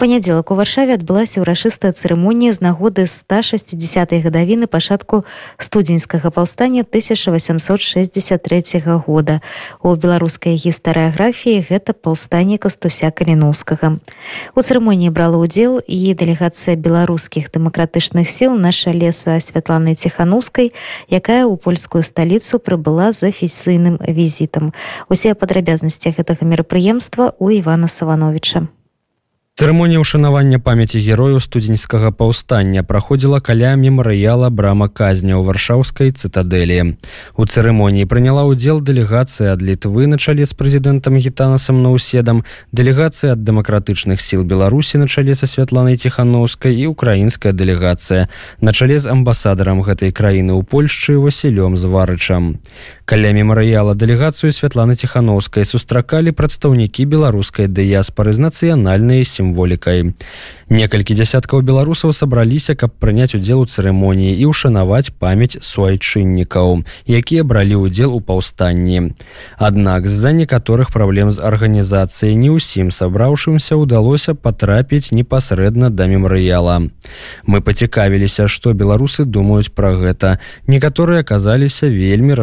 Панядзелак у варшаве адбылася ўрашыстая цырымонія з нагоды 160 гадавіны пачатку студзеньскага паўстання 1863 года. У беларускай гістарыяграфіі гэта паўстанне кастуся каліновскага. У цырымоніі брала ўдзел і дэлегацыя беларускіх дэмакратычных сіл наша леса святланы ціханаўскай якая ў польскую сталіцу прыбыла з афіцыйным візітам. Усе падрабязнасці гэтага мерапрыемства у ивана савановича Цырымонія ўшанавання памяці герою студзеньскага паўстання праходзіла каля мемарыяла брама казня ў варшаўскай цытадэлі. У цырымоніі прыняла ўдзел дэлегацыя ад літвы на чале з прэзідэнтам гітанасам наўседам, дэлегацыя ад дэмакратычных сіл Беларусі на чале са святланай ціхановскай і украінская дэлегацыя на чале з амбасадарам гэтай краіны ў Польшчы Васілём зварычам. Каля мемарыяла дэлегацыю святланы ціхановскай сустракалі прадстаўнікі беларускай дыяспары з нацыянальнай сімволі сімволікай. Некалькі дзясяткаў беларусаў сабраліся, каб прыняць удзел у цырымоніі і ўшанаваць памяць суайчыннікаў, якія бралі ўдзел у паўстанні. Аднак з-за некаторых праблем з арганізацыяй не ўсім сабраўшымся ўдалося патрапіць непасрэдна да мемарыяла. Мы пацікавіліся, што беларусы думаюць пра гэта. Некаторыя аказаліся вельмі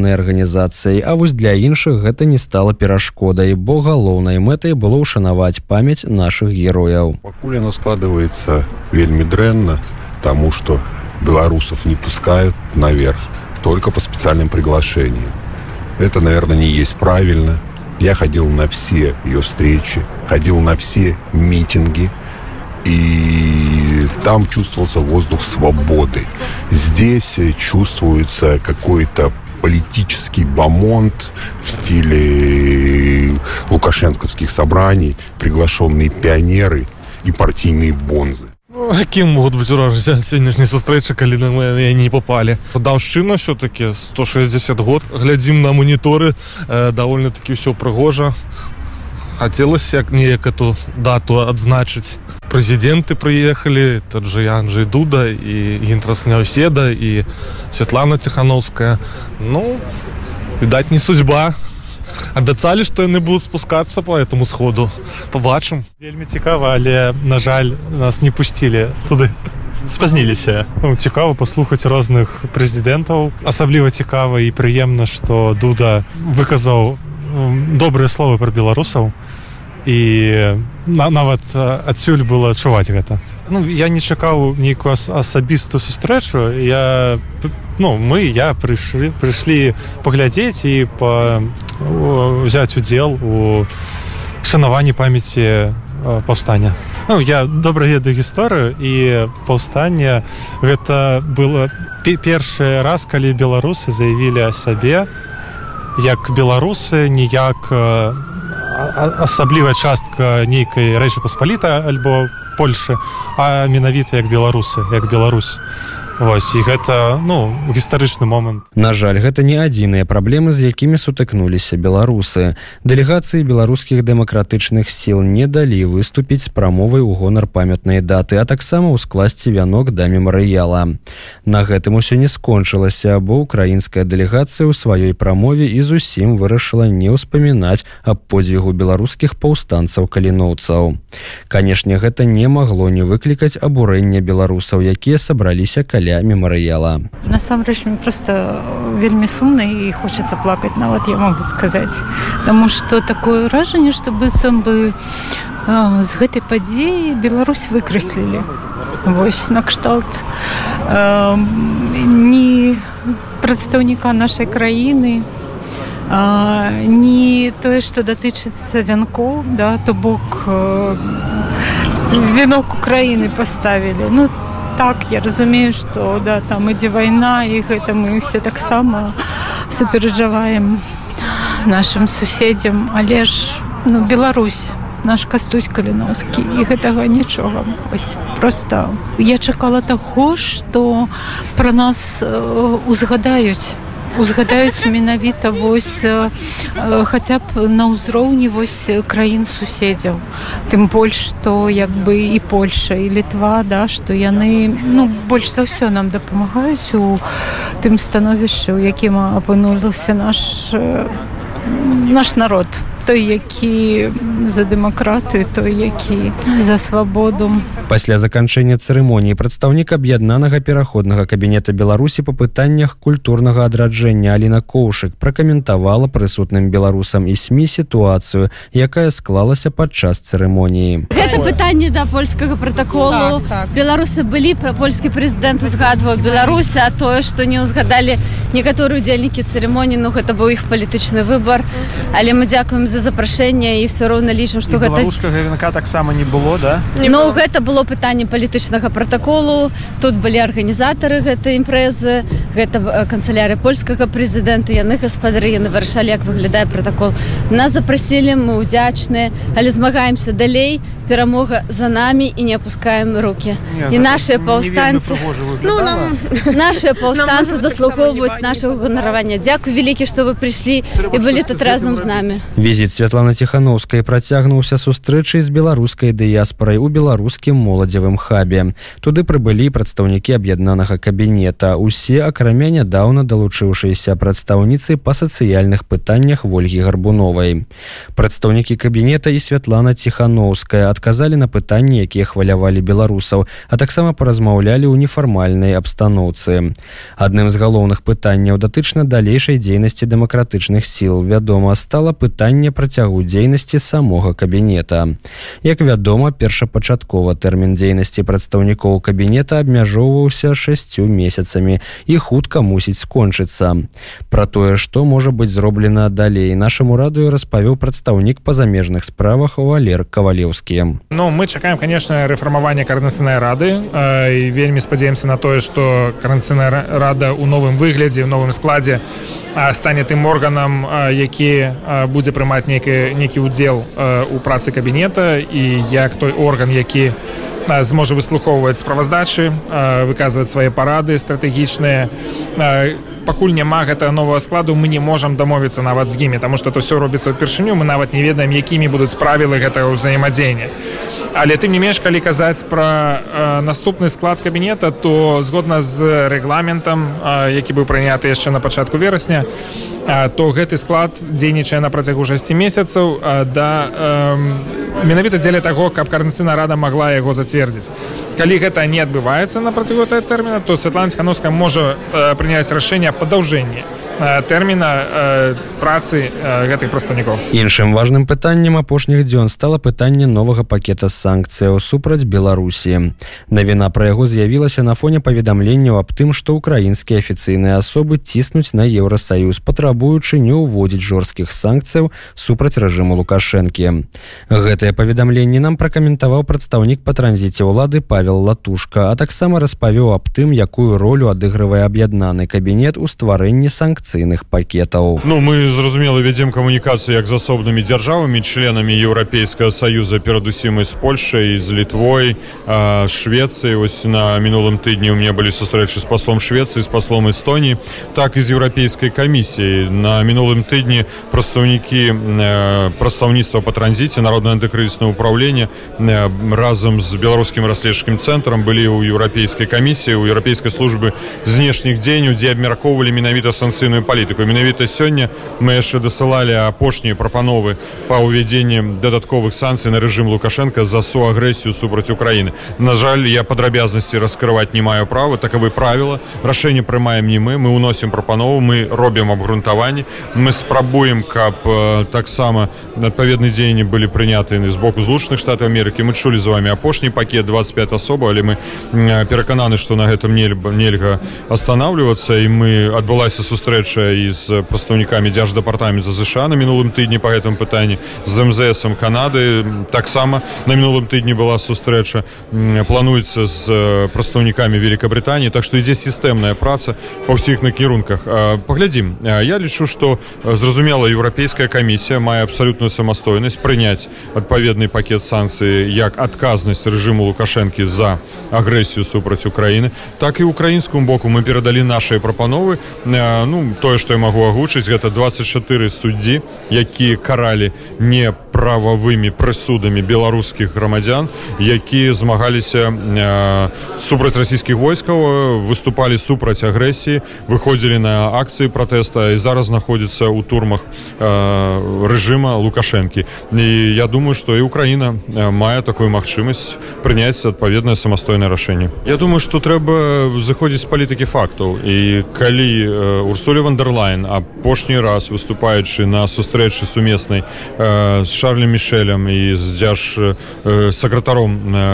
расчараванай арганізацыяй, а вось для іншых гэта не стала перашкодай, бо галоўнай мэтай было ўшанаваць памяць нашых герояў. Пакуль оно складывается вельмі дрэнна тому что белорусов не пускают наверх только по специальным приглашениям это наверное не есть правильно я ходил на все ее встречи ходил на все митинги и там чувствовался воздух свободы здесь чувствуется какой-то политический бомонд в стиле лукашенковских собраний приглашенные пионеры и і партійныя бонзы Якім могуць быць уражся сённяшняй сустрэчы калі на мы не попалі даўшчына все-таки 160 год. Глядзім на моніторы э, довольно таки ўсё прыгожа хацелось як неяк эту дату адзначыць прэзідэнты прыехалі тот же Анджей дуда і гінтрасняўседа і Святлана тихохановская ну відаць не судьба. Абяцалі што яны будуць спускацца по этому сходу. Побачым вельмі цікава але на жаль нас не пусцілі туды спазніліся ну, цікава паслухаць розных прэзідэнтаў асабліва цікава і прыемна што дуда выказаў добрыя словы пра беларусаў і на, нават адсюль было адчуваць гэта. Ну я не чакаў нейкую асабістую сустрэчу. Я ну мы я прыйшлі прыйшлі паглядзець і па взять удзел у шанаванні памяці паўстання. Ну, я добра ведаю гісторыю і паўстання гэта было першы раз калі беларусы заявілі о сабе як беларусы ніяк асаблівая частка нейкай рэчы паспаліта альбо польльшы а менавіта як беларусы як Беларусь Вось, і гэта ну гістарычны момант. На жаль гэта не адзіныя праблемы з якімі сутыкнуліся беларусы. Дэлегацыі беларускіх дэмакратычных сіл не далі выступіць з прамовай у гонар памятнай даты а таксама ўскласці вянок да мемарыяла на гэтым усё не скончылася бо украінская дэлегацыя ў сваёй прамове і зусім вырашыла не ўспамінаць аб подзвігу беларускіх паўстанцаў каліноўцаў. Канешне гэта не магло не выклікаць абурэння беларусаў якія сабраліся каля для мемарыяла насамрэч просто вельмі сумна і хочется плакать нават я могу сказаць. Таму что такое ўражанне что быццам бы з гэтай падзеі Беларусь выкрэслілі. Вось накшталт э, не прадстаўніка нашай краіны не тое что датычыцца вянкоў да то бок э, вінок украіны паставілі. Ну то так я разумею что да там ідзе вайна і гэта мы все таксама суперджаваем нашим суседзям але ж ну Беларусь наш кастусь каліновскі і гэтага нічога. Ось просто я чакала таго что про нас узгадаюць узгадаюць менавіта вось хаця б на ўзроўні вось краін суседзяў. Тым больш што як бы і Польша і літва да што яны ну больш за ўсё нам дапамагаюць у тым становішчы у якім апынулася наш наш народ той які за дэмакраты той які за свабоду пасля заканчэння цырымоніі прадстаўнік аб'яднанага пераходнага кабінета беларусі па пытаннях культурнага адраджэння аліна коўшык пракаментавала прысутным беларусам і сМ сітуацыю якая склалася падчас цырымоніі. Гэта пытанне да польскага пратаколу. Так, так. беларусы былі пра польскі прэзідэнт узгадваў Беларусь а тое што не ўзгадалі некаторыя удзельнікі цырымоніі ну гэта быў іх палітычны выбар. Але мы дзякуем за запрашэнне і все роўна лічым што гэта ВНК таксама не было да? Ну было. гэта было пытанне палітычнага пратаколу. Тут былі арганізатары гэтай імпрэзы гэта канцыляры польскага прэзідэнта яны гаспадары яны вырашалі як выглядае пратакол. Нас запрасілі мы ўдзячныя але змагаемся далей перамога за намі і не опускаем руки не, і наши паўстанцы ну, наши паўстанцы заслугоўваюць нашего ганаравання Дякую вялікі што вы прыйшлі і былі тут разам з намі. візі візіт святлана ціхановскай працягнуўся сустрэчай з беларускай дыяспорай у беларускім моладзевым хабе. Туды прыбылі прадстаўнікі аб'яднанага кабінета. Усе акрамя нядаўна далучыўшыся прадстаўніцы па сацыяльных пытаннях ольгі гарбуновай. Прадстаўнікі кабінета і святлана ціхановская адказалі на пытанні якія хвалявалі беларусаў а таксама паразмаўлялі ў нефармальнай абстаноўцы. Адным з галоўных пытанняў датычна далейшай дзейнасці дэмакратычных сіл. Вядома стала пытанне працягу дзейнасці самога кабінета. Як вядома, першапачаткова тэрмін дзейнасці прадстаўнікоў кабінета абмяжоўваўся шасцю месяцамі і хутка мусіць скончыцца. Пра тое, што можа быць зроблена далей нашаму радыё распавёў прадстаўнік па замежных справах Валер кавалеўскі. Ну мы чакаем конечно рэфармавання карнацыйнай рады і вельмі спадзяемся на тое, што карнацыйная рада ў новым выглядзе, в новым складзе стане тым органам які будзе прымаць нейкі нейкі удзел у працы кабінета і як той орган які зможа выслухоўваць справаздачы выказваць свае парады стратэгічныя. Пакуль няма гэтага нового складу мы не можам дамовіцца нават з імі тому что это все робіцца ўпершыню мы нават не ведаем якімі будуць правілы гэтага ўзаемадзеяння але тым не менш калі казаць пра э, наступны склад кабінета то згодна з рэгламентам э, які быў прыняты яшчэ на пачатку верасня э, то гэты склад дзейнічае на працягу 6 месяцаў э, да э, менавіта дзеля таго каб карнацыйна рада могла яго зацвердзіць. Калі гэта не адбываецца на працягу тэрміна то Святлана хановска можа э, прыняць рашэнне падаўжэння тэрміна э, працы э, гэтых прадстаўнікоў. Іншым важным пытаннем апошніх дзён стала пытанне новага пакета санкцыяў супраць беларусі. Навіна пра яго з'явілася на фоне паведамленняў аб тым што украінскія афіцыйныя асобы ціснуць на еўросаюз патрабуючы не ўводзіць жорсткіх санкцыяў супраць рэжыму лукашэнкі. Гэтае паведамленне нам пракаментаваў прадстаўнік па транзіце ўлады павел латушка а таксама распавёў аб тым якую ролю адыгрывае аб'яднаны кабінет у стварэнні санкцый санкцыйных пакетаў Ну мы зразумела вядзем камунікацыю як з асобнымі дзяржавамі членамі еўрапейскага саюза перадусім і з Польшай з літвой Швецыі. Ось на мінулым тыдні у меня былі сустрэчы з паслом Швецыі з паслом Эстоніі так і з еўрапейскай камісіяй. На мінулым тыдні прадстаўнікі прадстаўніцтва па транзіце народна антыкрызіснае ўправленне разам з беларускім расследчым цэнтрам былі ў еўрапейскай камісіі у еўрапейскай службы знешніх дзеянняў дзе абмяркоўвалі менавіта санкцыйную агрэсіўную палітыку менавіта сёння мы яшчэ дасылалі апошнія прапановы па ўвядзенні дадатковых санкцый на рэжым лукашенко за суагрэсію супраць украіны на жаль я падрабязнасці раскрываць не маю права. Такавы правіла рашэнне прымаем не мы. Мы уносім прапанову мы робім абгрунтаванні мы спрабуем каб э, таксама адпаведны дзеянні былі прыняты з боку злучаных штатаў Амерыкі мы чулі з вами апошні пакет 25 асоба але мы перакананы што на гэтым нельга нельга останавливаться. І мы адбылася сустрэча сустрэча з прадстаўнікамі дзярждапартамента ЗША на мінулым тыдні по гэтым пытанні з МЗСам Канады. Таксама на мінулым тыдні была сустрэча плануецца з прадстаўнікамі Великабрытаніі так што ідзе сістэмная праца па ўсіх накірунках. Паглядзім. Я лічу что зразумела еўрапейская камісія мае абсалютную самастойнасць прыняць адпаведны пакет санкцыі як адказнасць рэжыму лукашэнкі за агрэсію супраць Украіны так і украінскому боку. Мы перадалі наши прапановы. Ну тое что я магу агучыць гэта 24 суддзі якія каралі не прававымі прысудамі беларускіх грамадзян якія змагаліся супраць расійскіх войскаў выступалі супраць агрэсіі выходзілі на акцыі пратэста і зараз знаходзіцца ў турмах рэжыма лукашэнкі. І я думаю что і украіна мае такую магчымасць прыняць адпаведнае самастойнае рашэнне. Я думаю что трэба заходзіць з палітыкі фактаў. І калі урсулі вандерлайн апошні раз выступаючы на сустрэчы сумеснай з шарлем мішелем і з дзяж сакратаром на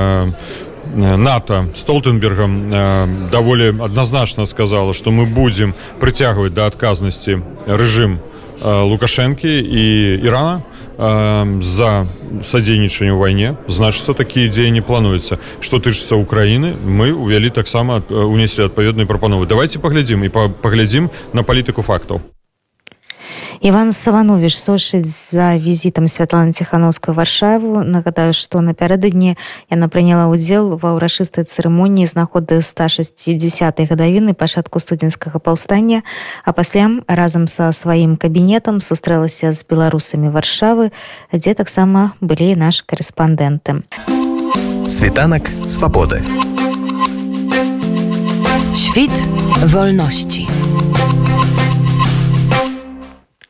нато столтенбергом э, даволі адназначна сказала что мы будем прыцягваць да адказнасці рэжым э, лукашэнкі і ірана э, за садзейнічанне ў вайне значыцца такія дзеянні плануецца што тычыцца украіны мы увялі таксама унеслі адпаведныя прапановы давайте паглядзім і паглядзім на палітыку фактаў Іван Саванович сочыць за візітам Святланы Ціхановскую варшаву. Нагадаю, што напярэдадні яна прыняла ўдзел ва ўрачыстай цырымоніі знаходы 160 гадавіны пачатку студзенскага паўстання, а пасля разам са сваім кабінетам сустрэлася з беларусамі варшавы, дзе таксама былі нашы карэспандэнты. Світанак свабоды. Świt wolności.